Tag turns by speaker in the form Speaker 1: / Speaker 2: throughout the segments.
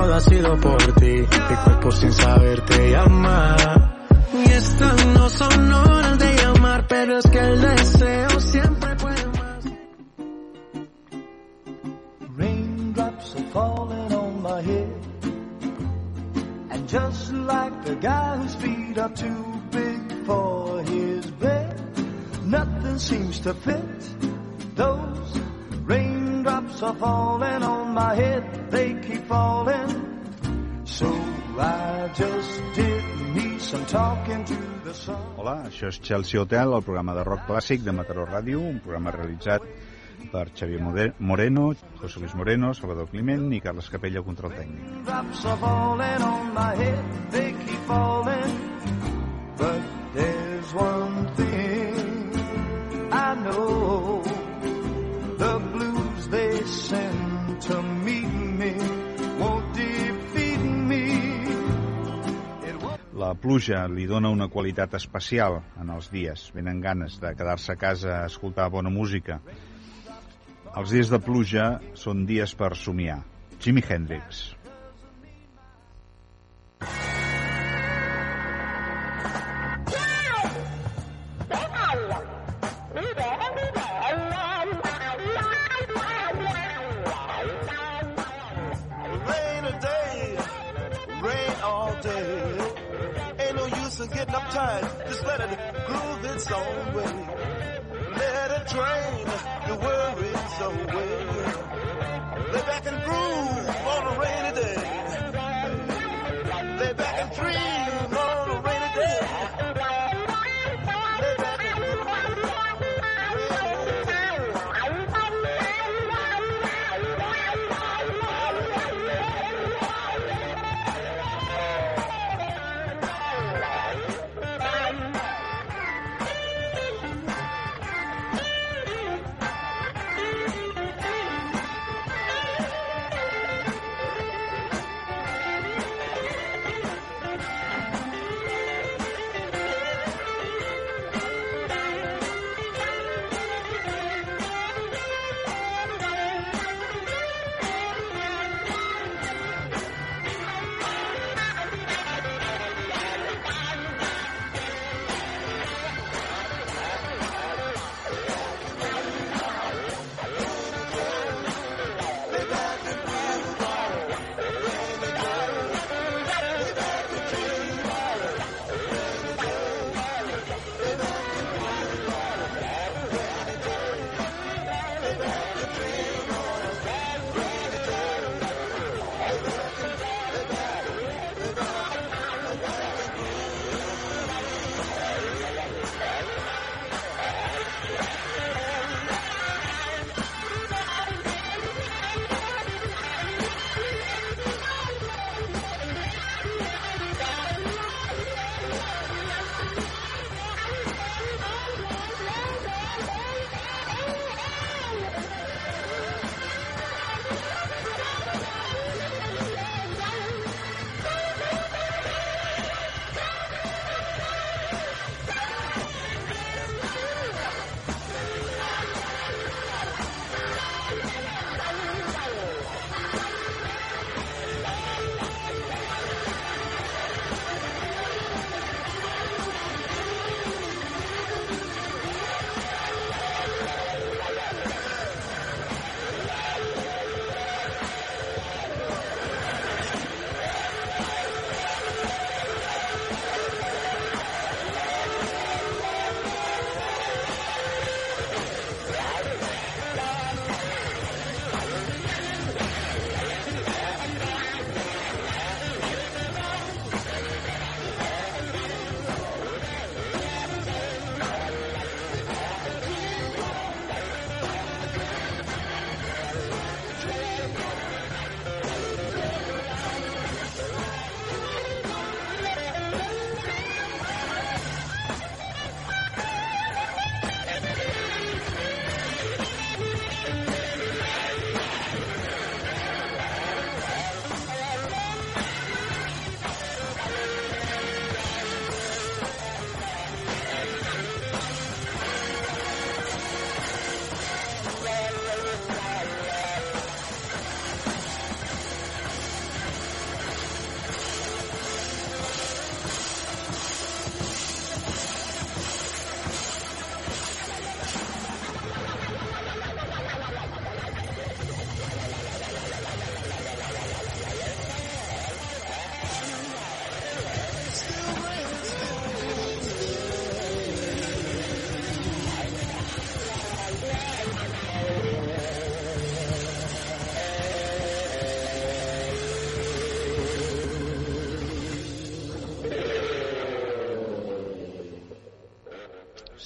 Speaker 1: todo ha sido por ti. Mi cuerpo sin saberte llamar. Y estas no son horas de llamar, pero es que el deseo siempre puede más.
Speaker 2: Raindrops are falling on my head. And just like the guy whose feet are too big for his bed, nothing seems to fit. Those raindrops are falling on my head, they keep falling. So I just did me some talking to the sun.
Speaker 3: Hola, això és Chelsea Hotel, el programa de rock clàssic de Mataró Ràdio, un programa realitzat per Xavier Moreno, José Luis Moreno, Salvador Climent i Carles Capella, control tècnic.
Speaker 2: Raindrops are falling
Speaker 3: La pluja li dona una qualitat especial en els dies. Venen ganes de quedar-se a casa a escoltar bona música. Els dies de pluja són dies per somiar. Jimi Hendrix.
Speaker 4: Rain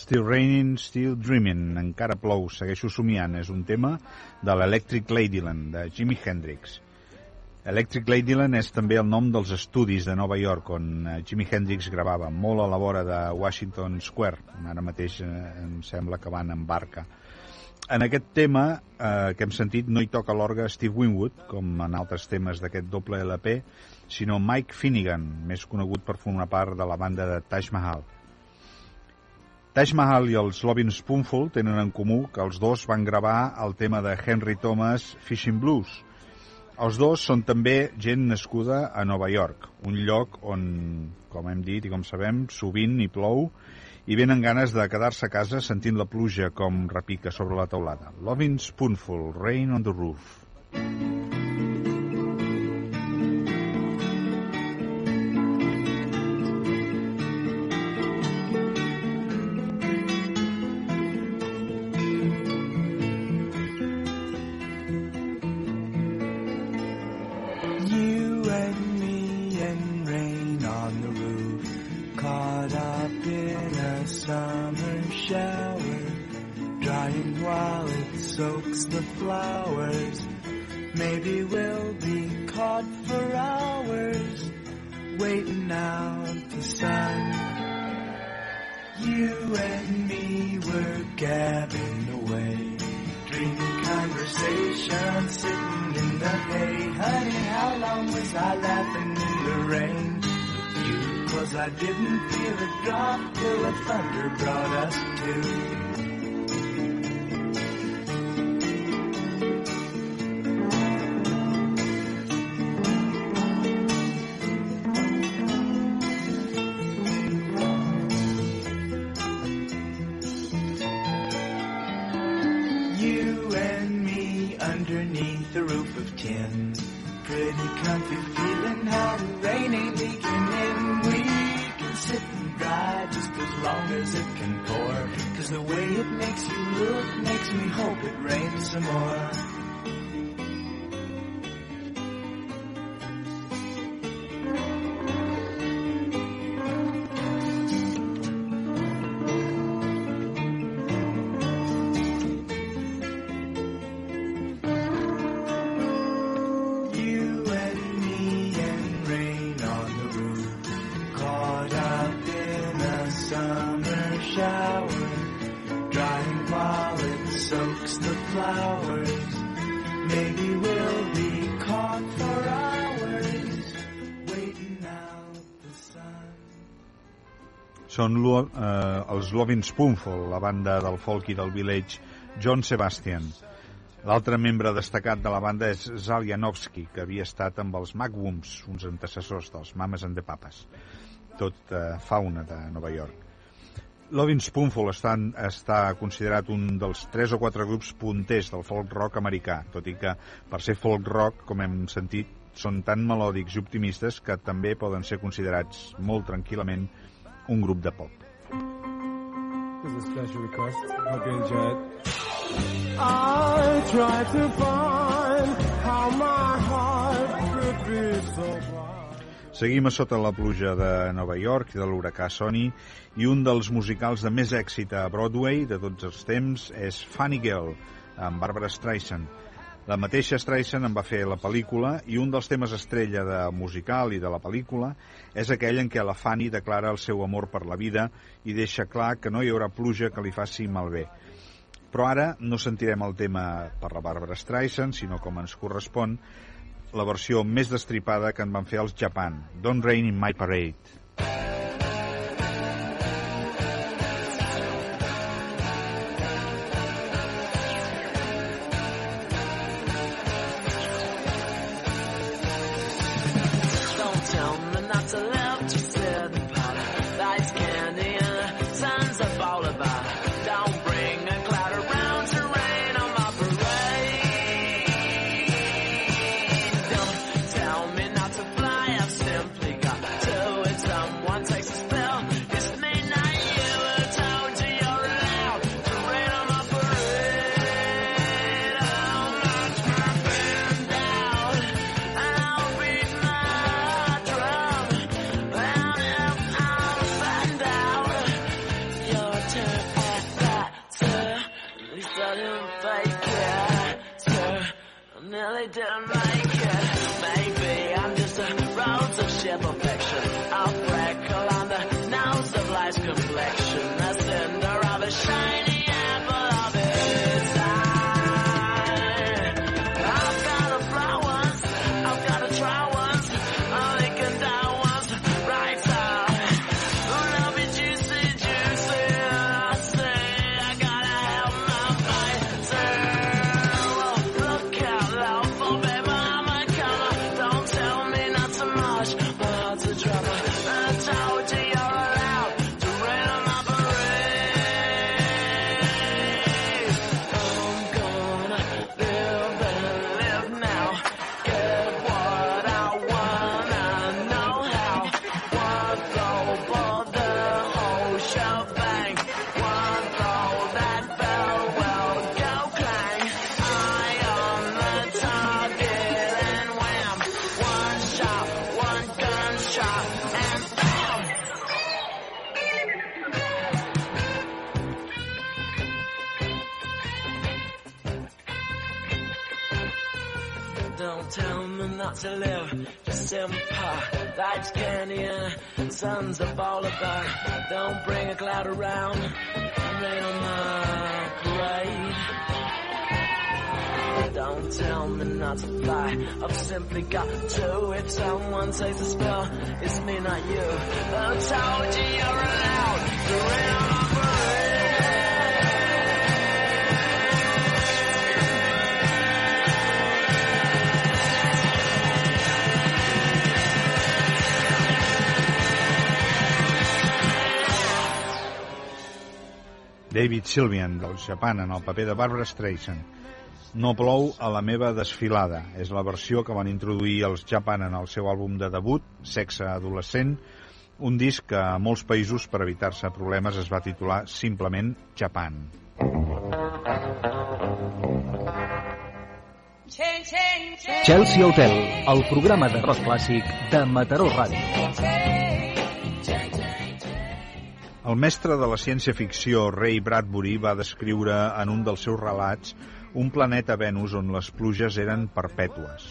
Speaker 3: Still Raining, Still Dreaming, encara plou, segueixo somiant, és un tema de l'Electric Ladyland, de Jimi Hendrix. Electric Ladyland és també el nom dels estudis de Nova York on eh, Jimi Hendrix gravava, molt a la vora de Washington Square. Ara mateix eh, em sembla que van en barca. En aquest tema eh, que hem sentit no hi toca l'orgue Steve Winwood, com en altres temes d'aquest doble LP, sinó Mike Finnegan, més conegut per formar part de la banda de Taj Mahal. Taj Mahal i els Lovin' Spoonful tenen en comú que els dos van gravar el tema de Henry Thomas Fishing Blues. Els dos són també gent nascuda a Nova York, un lloc on, com hem dit i com sabem, sovint hi plou i venen ganes de quedar-se a casa sentint la pluja com repica sobre la teulada. Lovin' Spoonful, Rain on the Roof.
Speaker 5: You it rains some more.
Speaker 3: Són lo, eh, els Lovin' Spoonful, la banda del folk i del village John Sebastian. L'altre membre destacat de la banda és Zal Janowski, que havia estat amb els Magwooms, uns antecessors dels Mames and the Papas, tot eh, fauna de Nova York. Lovin' Spoonful està, està considerat un dels tres o quatre grups punters del folk rock americà, tot i que per ser folk rock, com hem sentit, són tan melòdics i optimistes que també poden ser considerats molt tranquil·lament un grup de pop.
Speaker 6: This is a special request. Hope you enjoy it. I try to find how my heart could be so blind.
Speaker 3: Seguim a sota la pluja de Nova York i de l'huracà Sony i un dels musicals de més èxit a Broadway de tots els temps és Funny Girl, amb Barbara Streisand. La mateixa Streisand en va fer la pel·lícula i un dels temes estrella de musical i de la pel·lícula és aquell en què la Fanny declara el seu amor per la vida i deixa clar que no hi haurà pluja que li faci malbé. Però ara no sentirem el tema per la Barbara Streisand, sinó com ens correspon, la versió més destripada que en van fer els Japan, Don't Rain in My Parade.
Speaker 7: Life's candy and sun's a ball of fire. Don't bring a cloud around, rain on my parade. Don't tell me not to fly, I've simply got to. If someone takes a spell, it's me, not you. I told you you're allowed to rain on my parade.
Speaker 3: David Sylvian, del Japan, en el paper de Barbara Streisand. No plou a la meva desfilada. És la versió que van introduir els Japan en el seu àlbum de debut, Sexe Adolescent, un disc que a molts països, per evitar-se problemes, es va titular simplement Japan.
Speaker 8: Chelsea Hotel, el programa de rock clàssic de Mataró Ràdio.
Speaker 3: El mestre de la ciència-ficció Ray Bradbury va descriure en un dels seus relats un planeta Venus on les pluges eren perpètues.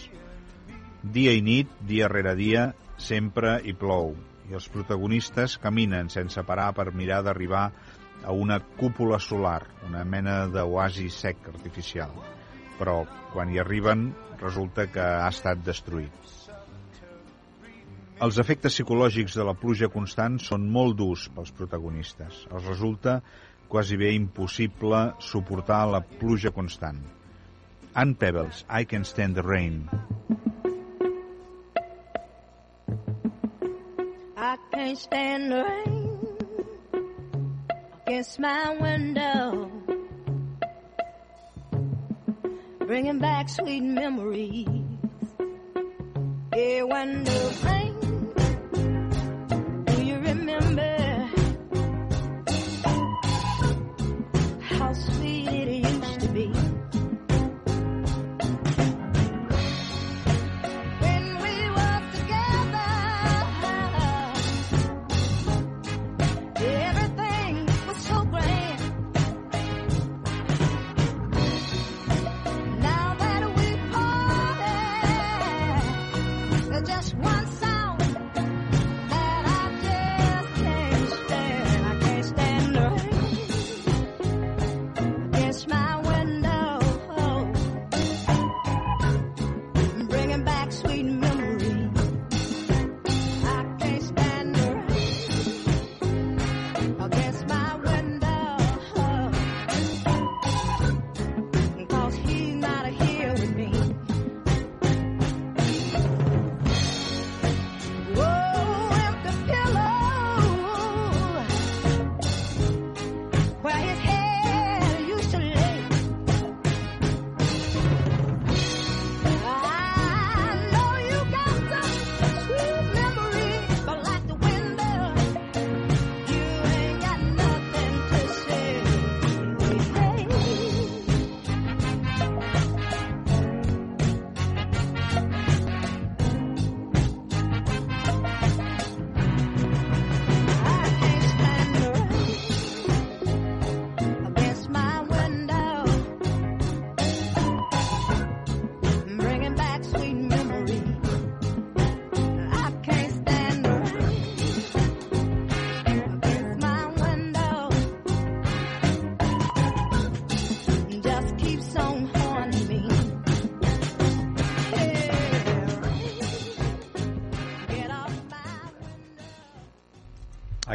Speaker 3: Dia i nit, dia rere dia, sempre hi plou, i els protagonistes caminen sense parar per mirar d'arribar a una cúpula solar, una mena d'oasi sec artificial. Però quan hi arriben resulta que ha estat destruït. Els efectes psicològics de la pluja constant són molt durs pels protagonistes. Els resulta quasi bé impossible suportar la pluja constant. Ann Pebbles, I Can Stand the Rain.
Speaker 9: I can't stand the rain against my window, bringing back sweet memories. Yeah, when the rain,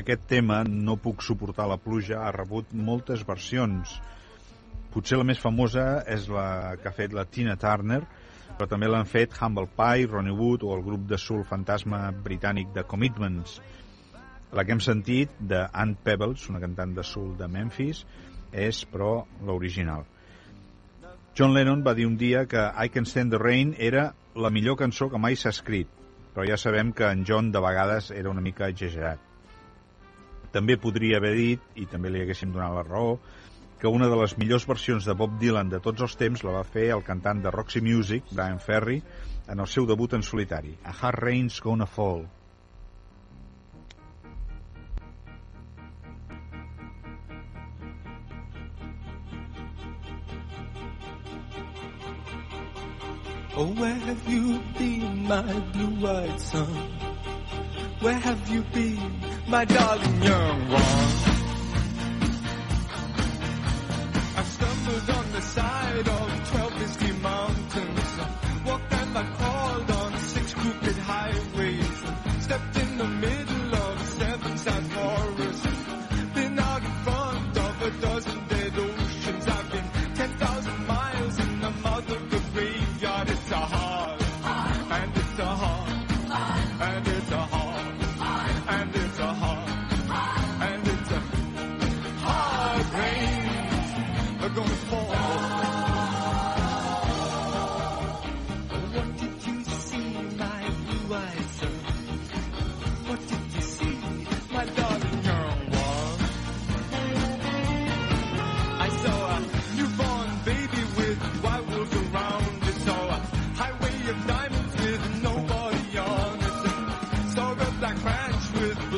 Speaker 3: aquest tema, No puc suportar la pluja, ha rebut moltes versions. Potser la més famosa és la que ha fet la Tina Turner, però també l'han fet Humble Pie, Ronnie Wood o el grup de soul fantasma britànic de Commitments. La que hem sentit, de Ann Pebbles, una cantant de soul de Memphis, és, però, l'original. John Lennon va dir un dia que I Can Stand the Rain era la millor cançó que mai s'ha escrit, però ja sabem que en John de vegades era una mica exagerat. També podria haver dit, i també li haguéssim donat la raó, que una de les millors versions de Bob Dylan de tots els temps la va fer el cantant de Roxy Music, Brian Ferry, en el seu debut en solitari, A Hard Rain's Gonna Fall.
Speaker 10: Oh, where have you been, my blue-eyed son? Where have you been? my darling, young one. wrong. I stumbled on the side of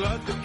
Speaker 10: blood.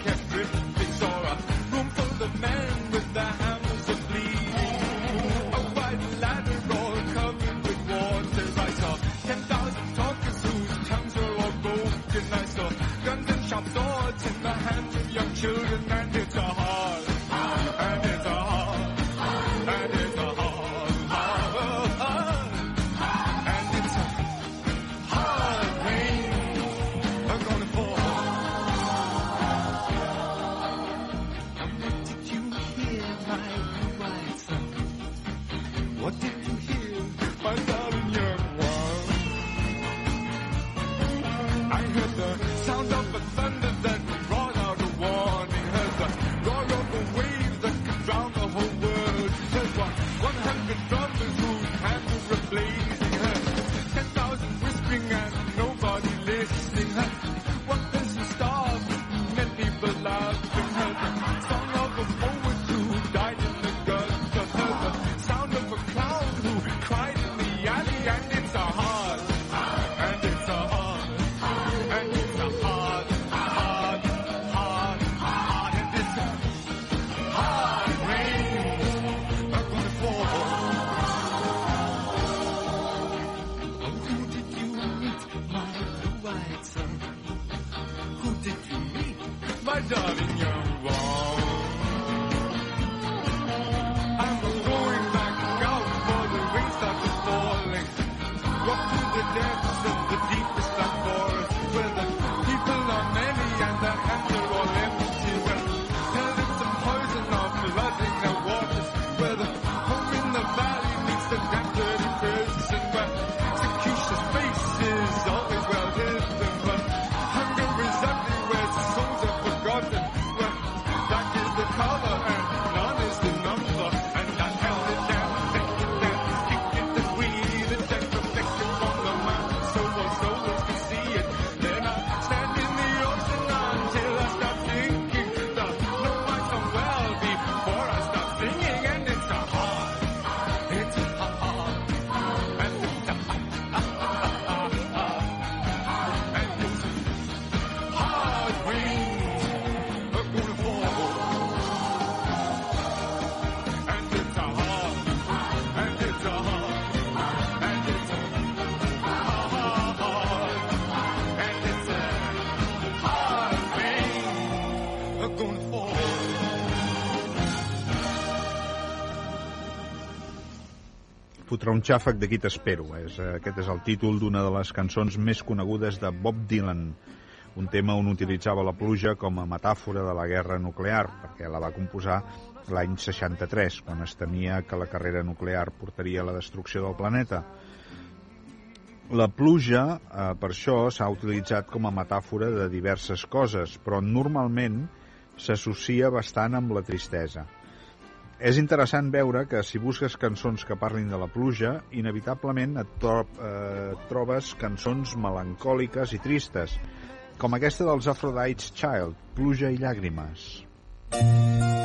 Speaker 3: fotrà un xàfec d'aquí t'espero. Eh? És, eh, aquest és el títol d'una de les cançons més conegudes de Bob Dylan, un tema on utilitzava la pluja com a metàfora de la guerra nuclear, perquè la va composar l'any 63, quan es temia que la carrera nuclear portaria a la destrucció del planeta. La pluja, eh, per això, s'ha utilitzat com a metàfora de diverses coses, però normalment s'associa bastant amb la tristesa. És interessant veure que si busques cançons que parlin de la pluja, inevitablement et, tro eh, trobes cançons melancòliques i tristes, com aquesta dels Aphrodite's Child, Pluja i llàgrimes.
Speaker 11: Rain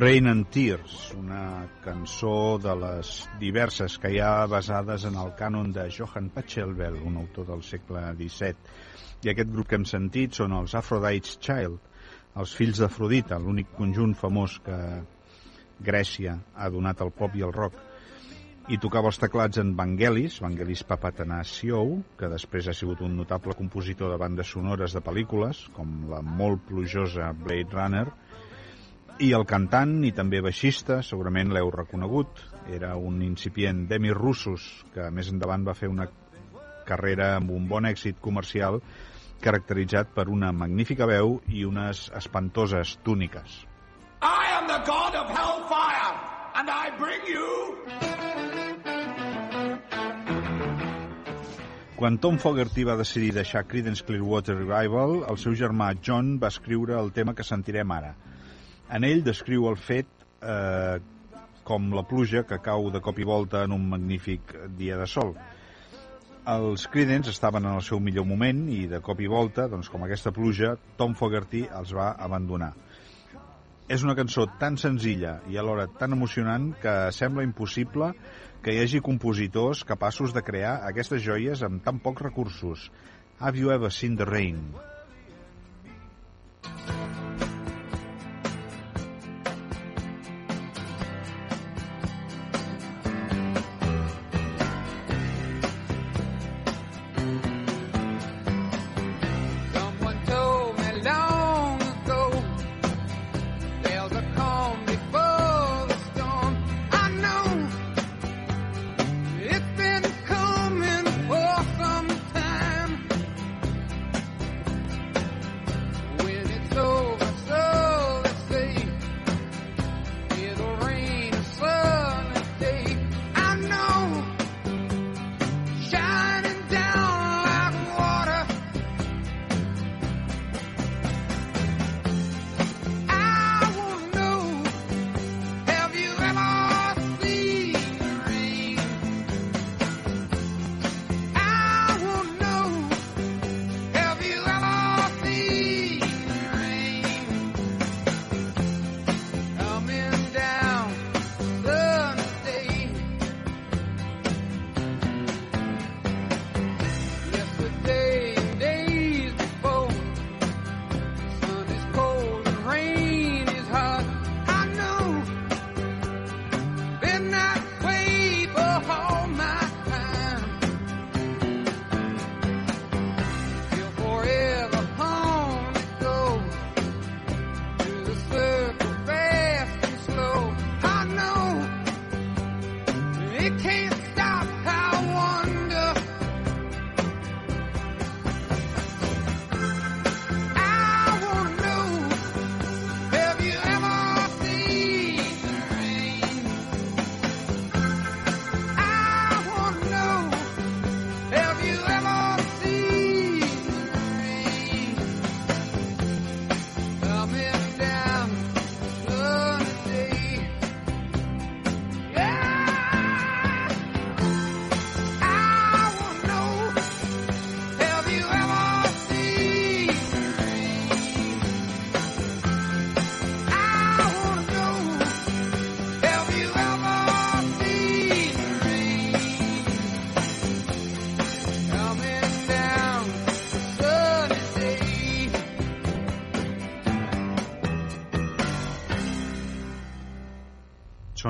Speaker 3: Rain and Tears, una cançó de les diverses que hi ha basades en el cànon de Johann Pachelbel, un autor del segle XVII. I aquest grup que hem sentit són els Aphrodite's Child, els fills d'Afrodita, l'únic conjunt famós que Grècia ha donat al pop i al rock. I tocava els teclats en Vangelis, Vangelis Papatanasiou, que després ha sigut un notable compositor de bandes sonores de pel·lícules, com la molt plujosa Blade Runner, i el cantant i també baixista, segurament l'heu reconegut, era un incipient Demi Russos, que més endavant va fer una carrera amb un bon èxit comercial caracteritzat per una magnífica veu i unes espantoses túniques.
Speaker 12: I am the god of hellfire, and I bring you.
Speaker 3: Quan Tom Fogerty va decidir deixar Creedence Clearwater Revival, el seu germà John va escriure el tema que sentirem ara. En ell descriu el fet eh, com la pluja que cau de cop i volta en un magnífic dia de sol. Els Creedence estaven en el seu millor moment i de cop i volta, doncs com aquesta pluja, Tom Fogerty els va abandonar. És una cançó tan senzilla i alhora tan emocionant que sembla impossible que hi hagi compositors capaços de crear aquestes joies amb tan pocs recursos. Have you ever seen the rain?
Speaker 13: Someone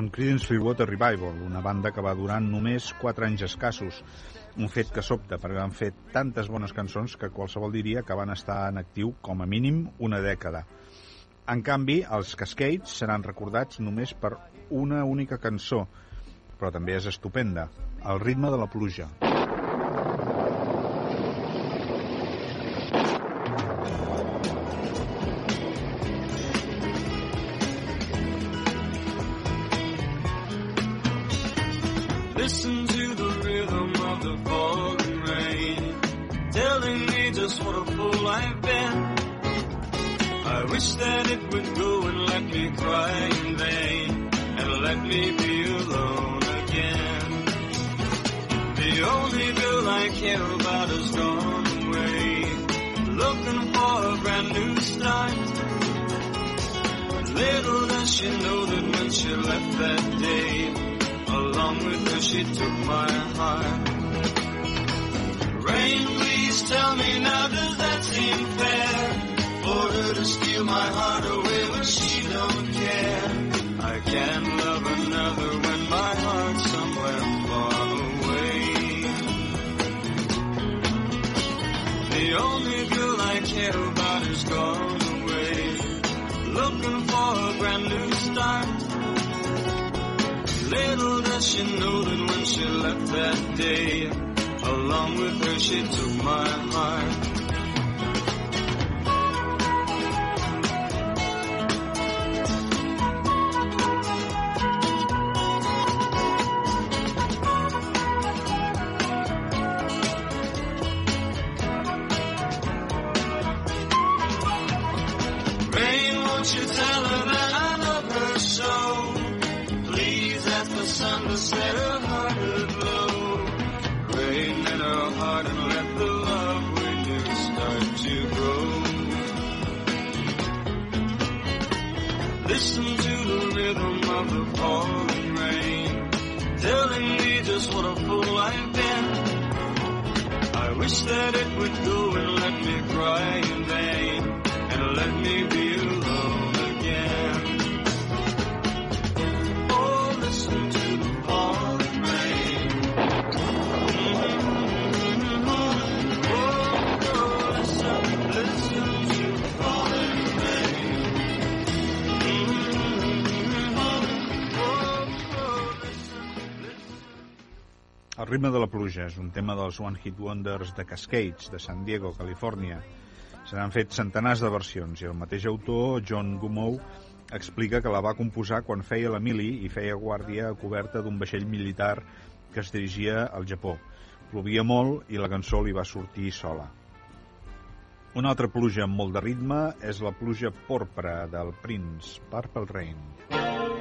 Speaker 3: Són Creedence Clearwater Revival, una banda que va durar només 4 anys escassos. Un fet que sobta, perquè van fer tantes bones cançons que qualsevol diria que van estar en actiu com a mínim una dècada. En canvi, els Cascades seran recordats només per una única cançó, però també és estupenda, El ritme de la pluja.
Speaker 14: Listen to the rhythm of the falling rain, telling me just what a fool I've been. I wish that it would go and let me cry in vain, and let me be alone again. The only girl I care about has gone away, looking for a brand new start. Little does she know that when she left that day, Along with her she took my heart. Rain, please tell me now, does that seem fair? For her to steal my heart away, but she don't care. I can't love another when my heart's somewhere far away. The only girl I care about is gone away. Looking for a brand new start. Little does she know that when she left that day, along with her she took my heart.
Speaker 3: ritme de la pluja és un tema dels One Hit Wonders de Cascades, de San Diego, Califòrnia. Se n'han fet centenars de versions i el mateix autor, John Gumow, explica que la va composar quan feia la mili i feia guàrdia a coberta d'un vaixell militar que es dirigia al Japó. Plovia molt i la cançó li va sortir sola. Una altra pluja amb molt de ritme és la pluja porpra del Prince, Purple Rain.
Speaker 15: Purple Rain.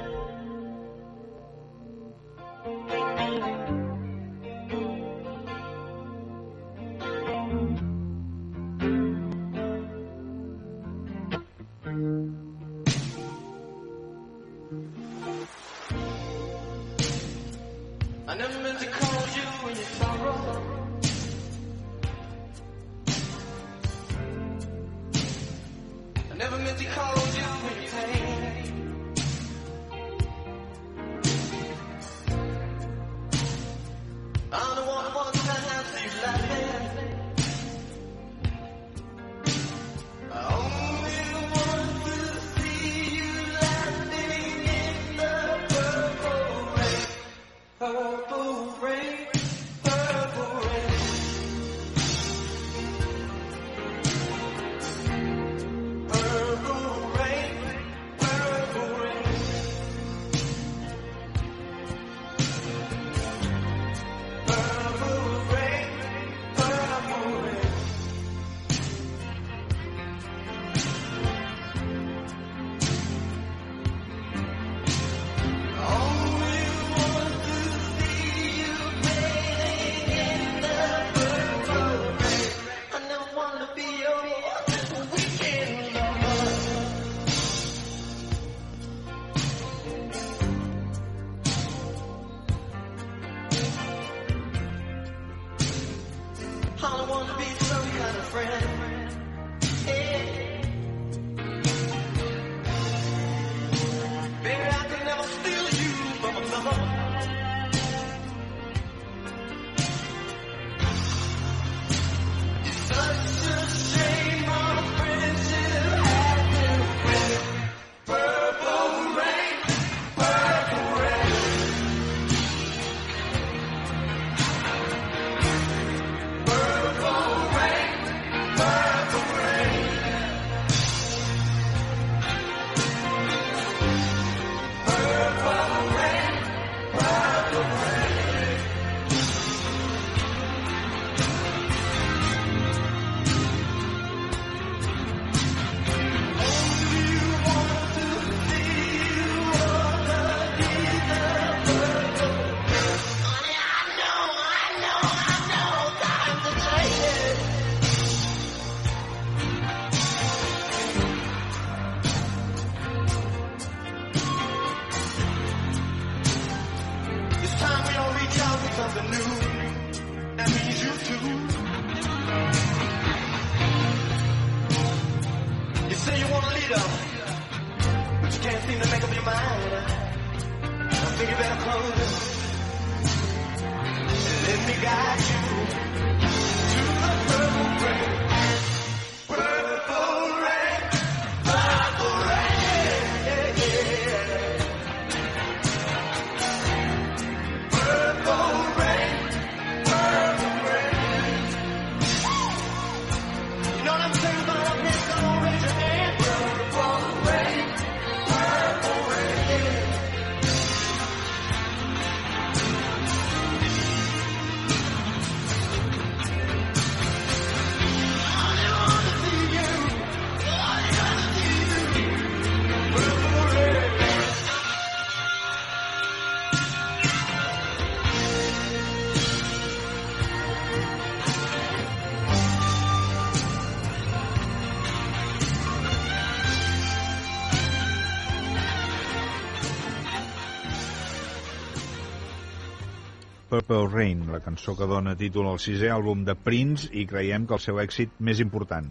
Speaker 15: Purple Rain,
Speaker 3: la cançó que dona títol al sisè àlbum de Prince i creiem que el seu èxit més important,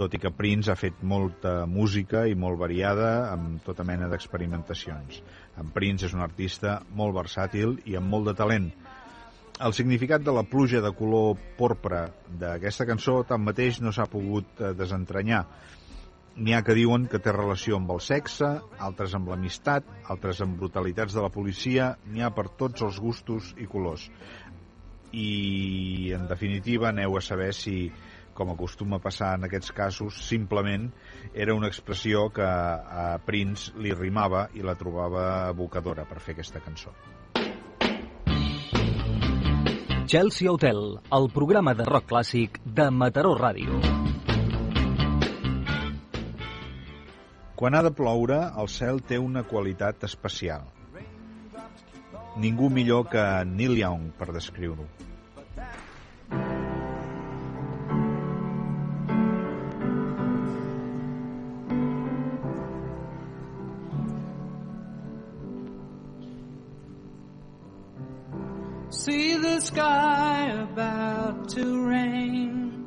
Speaker 3: tot i que Prince ha fet molta música i molt variada amb tota mena d'experimentacions. En Prince és un artista molt versàtil i amb molt de talent. El significat de la pluja de color porpra d'aquesta cançó tanmateix no s'ha pogut eh, desentranyar. N'hi ha que diuen que té relació amb el sexe, altres amb l'amistat, altres amb brutalitats de la policia, n'hi ha per tots els gustos i colors. I, en definitiva, aneu a saber si, com acostuma a passar en aquests casos, simplement era una expressió que a Prince li rimava i la trobava evocadora per fer aquesta cançó.
Speaker 8: Chelsea Hotel, el programa de rock clàssic de Mataró Ràdio.
Speaker 3: Quan ha de ploure, el cel té una qualitat especial. Ningú millor que Neil Young per descriure-ho.
Speaker 11: See the sky about to rain.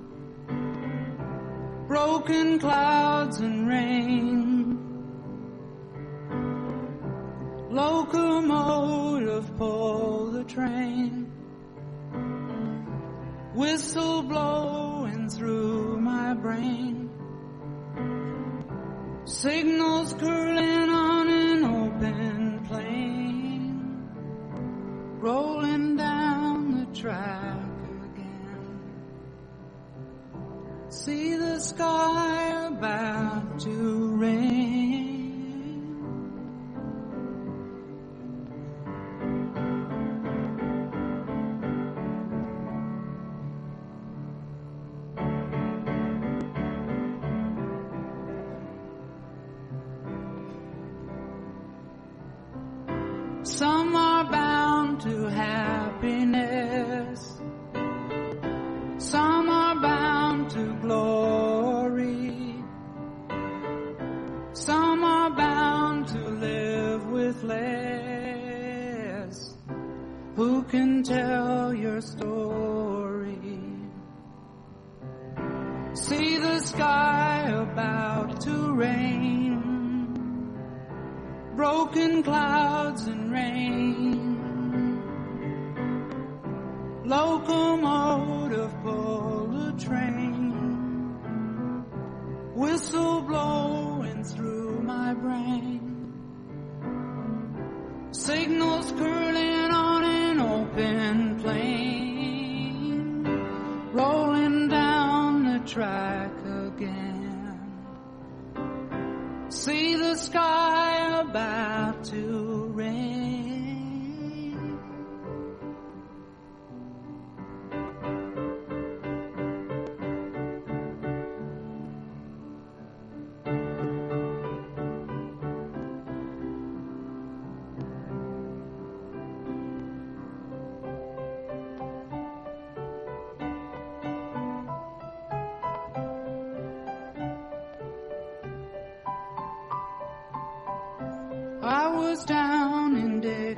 Speaker 11: Broken clouds and rain. Locomotive pull the train. Whistle blowing through my brain. Signals curling on an open plain rolling down the track again. See the sky about to rain.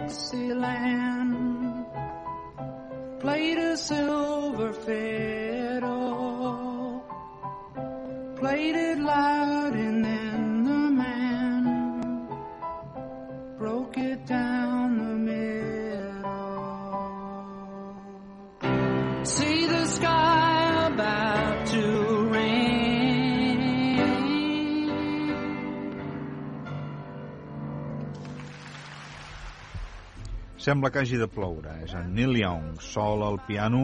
Speaker 11: Dixieland, played a silver fiddle,
Speaker 3: Sembla que hagi de ploure. És en Neil Young, sol al piano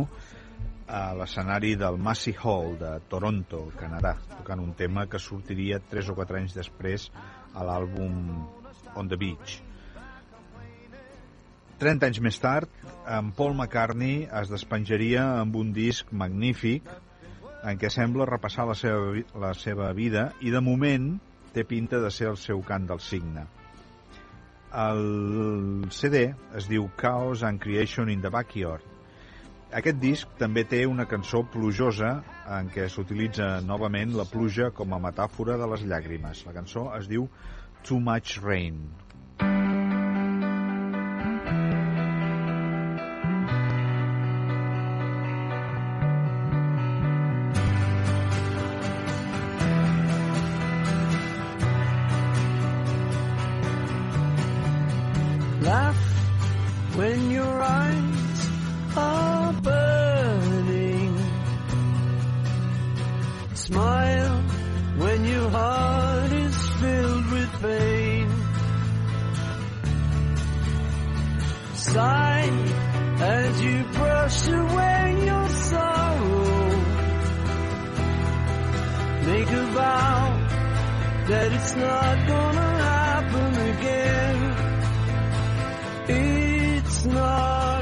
Speaker 3: a l'escenari del Massey Hall de Toronto, Canadà, tocant un tema que sortiria 3 o 4 anys després a l'àlbum On the Beach. 30 anys més tard, en Paul McCartney es despenjaria amb un disc magnífic en què sembla repassar la seva, la seva vida i de moment té pinta de ser el seu cant del signe. El CD es diu Chaos and Creation in the Backyard. Aquest disc també té una cançó plujosa en què s'utilitza novament la pluja com a metàfora de les llàgrimes. La cançó es diu Too Much Rain.
Speaker 16: Make a vow that it's not gonna happen again. It's not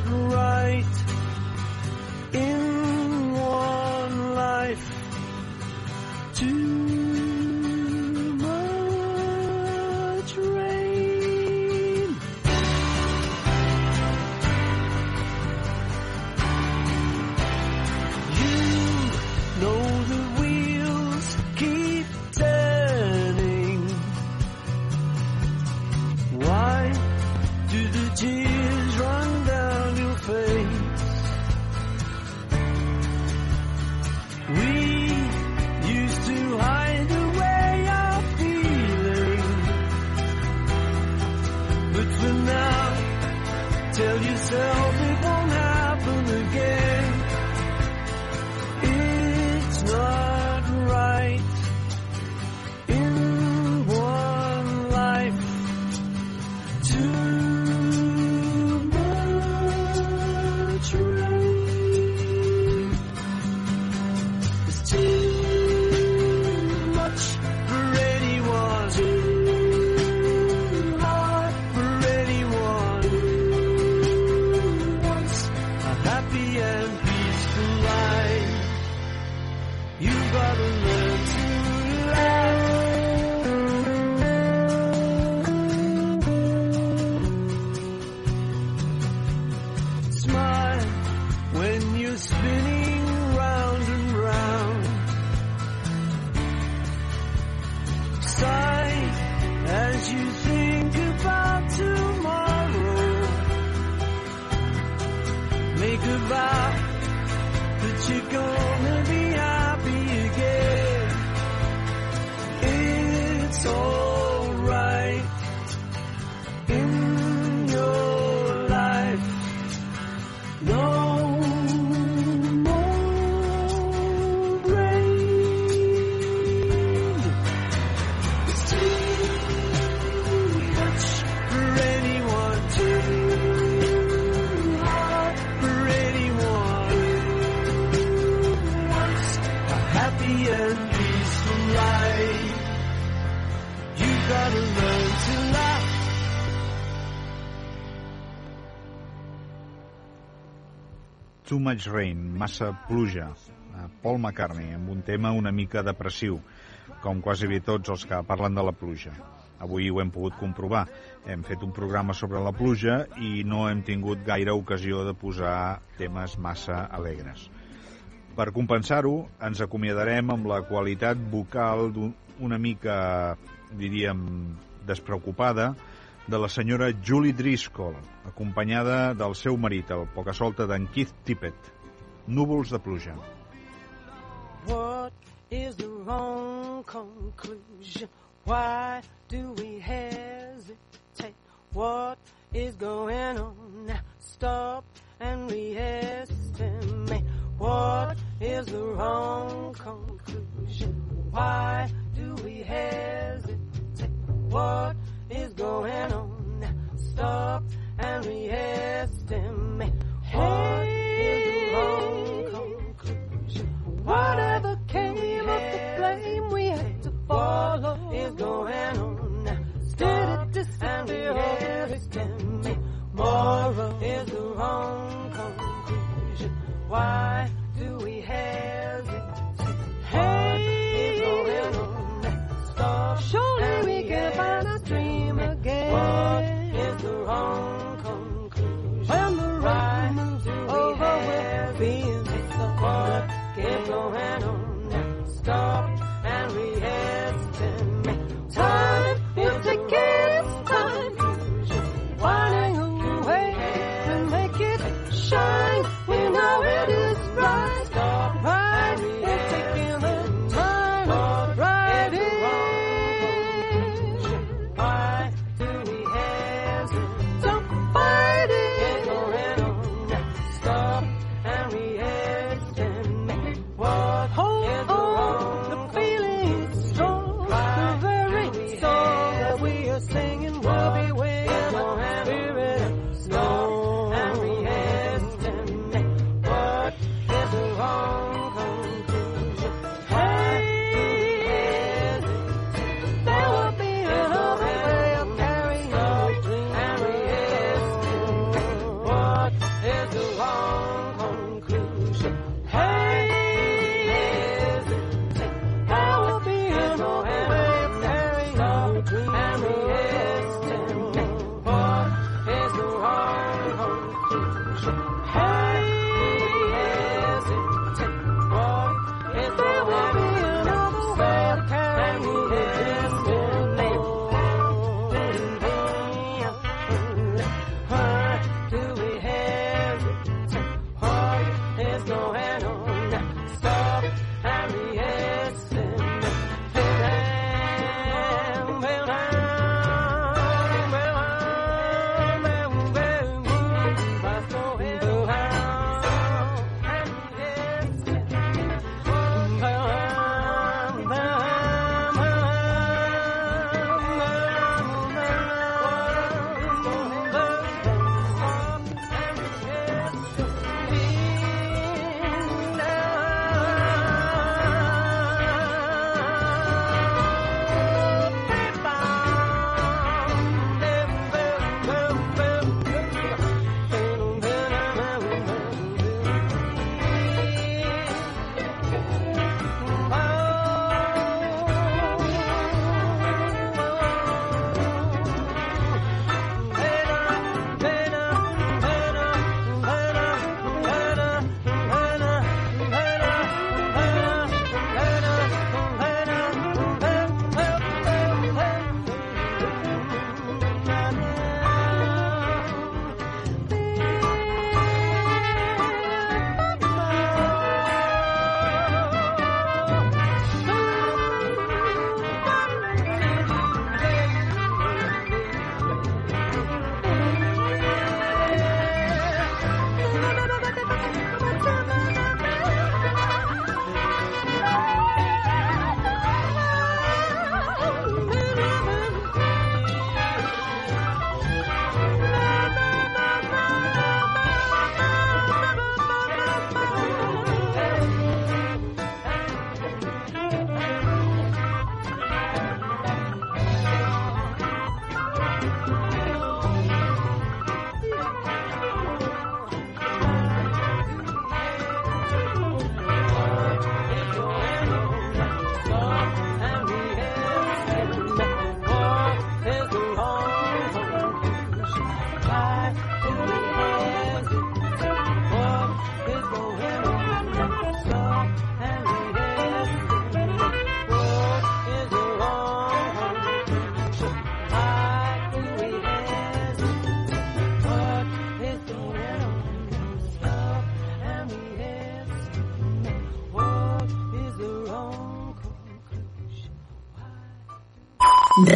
Speaker 16: Much Rain,
Speaker 3: massa pluja. Eh, Paul McCartney, amb un tema una mica depressiu, com quasi bé tots els que parlen de la pluja. Avui ho hem pogut comprovar. Hem fet un programa sobre la pluja i no hem tingut gaire ocasió de posar temes massa alegres. Per compensar-ho, ens acomiadarem amb la qualitat vocal d'un- una mica, diríem, despreocupada de la senyora Julie Driscoll, acompanyada del seu marit, el pocasolta d'en Keith Tippett. Núvols de pluja.
Speaker 16: What is the wrong conclusion? Why do we hesitate? What is going on now? Stop and re-estimate. What is the wrong conclusion? Why do we hesitate? What is going on? Stop and re-estimate. What is the wrong conclusion? Whatever came up the flame we had to follow is going on now. Did it disappear or estimate? Moral is the wrong conclusion. Why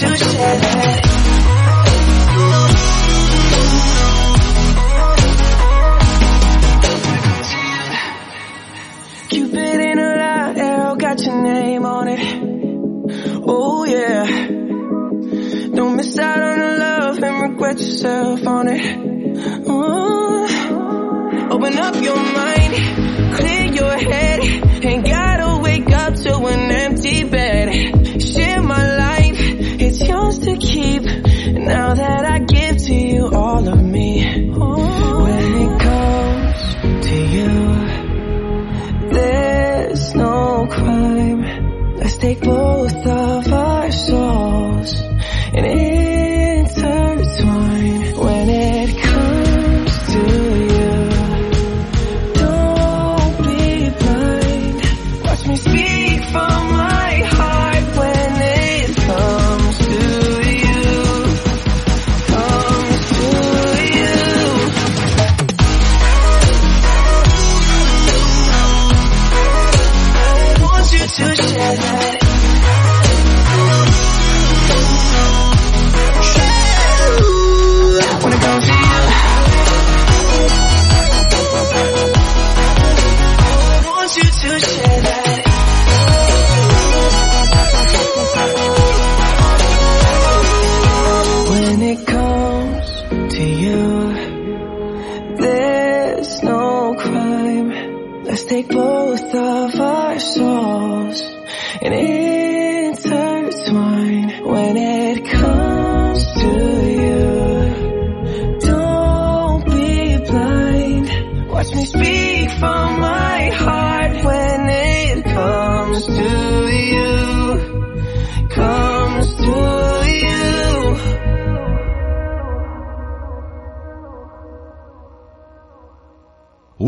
Speaker 17: to share. Cupid in a light arrow got your name on it. Oh yeah. Don't miss out on the love and regret yourself on it. Uh, open up your mind.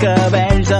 Speaker 16: cabells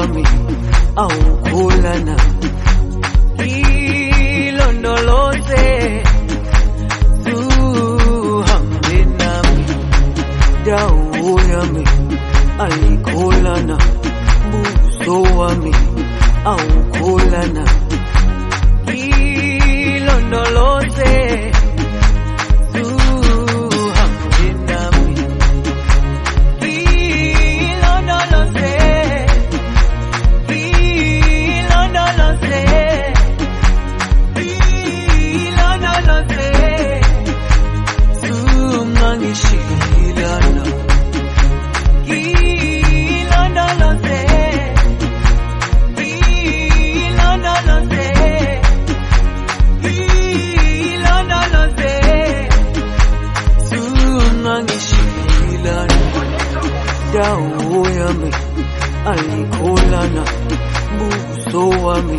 Speaker 16: kuami au kulana, hilo ndolote tuhambe nami. Dau yami alikulana, buso wami au
Speaker 18: kulana kwami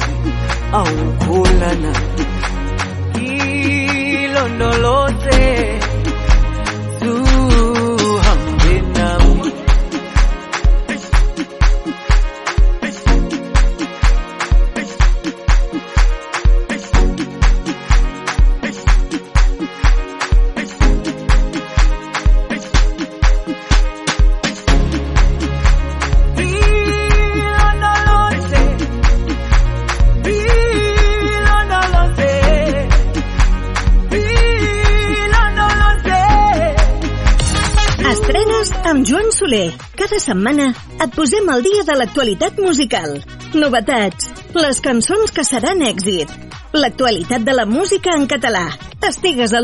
Speaker 18: au kulana setmana et posem al dia de l'actualitat musical. Novetats, les cançons que seran èxit, l'actualitat de la música en català. Estigues a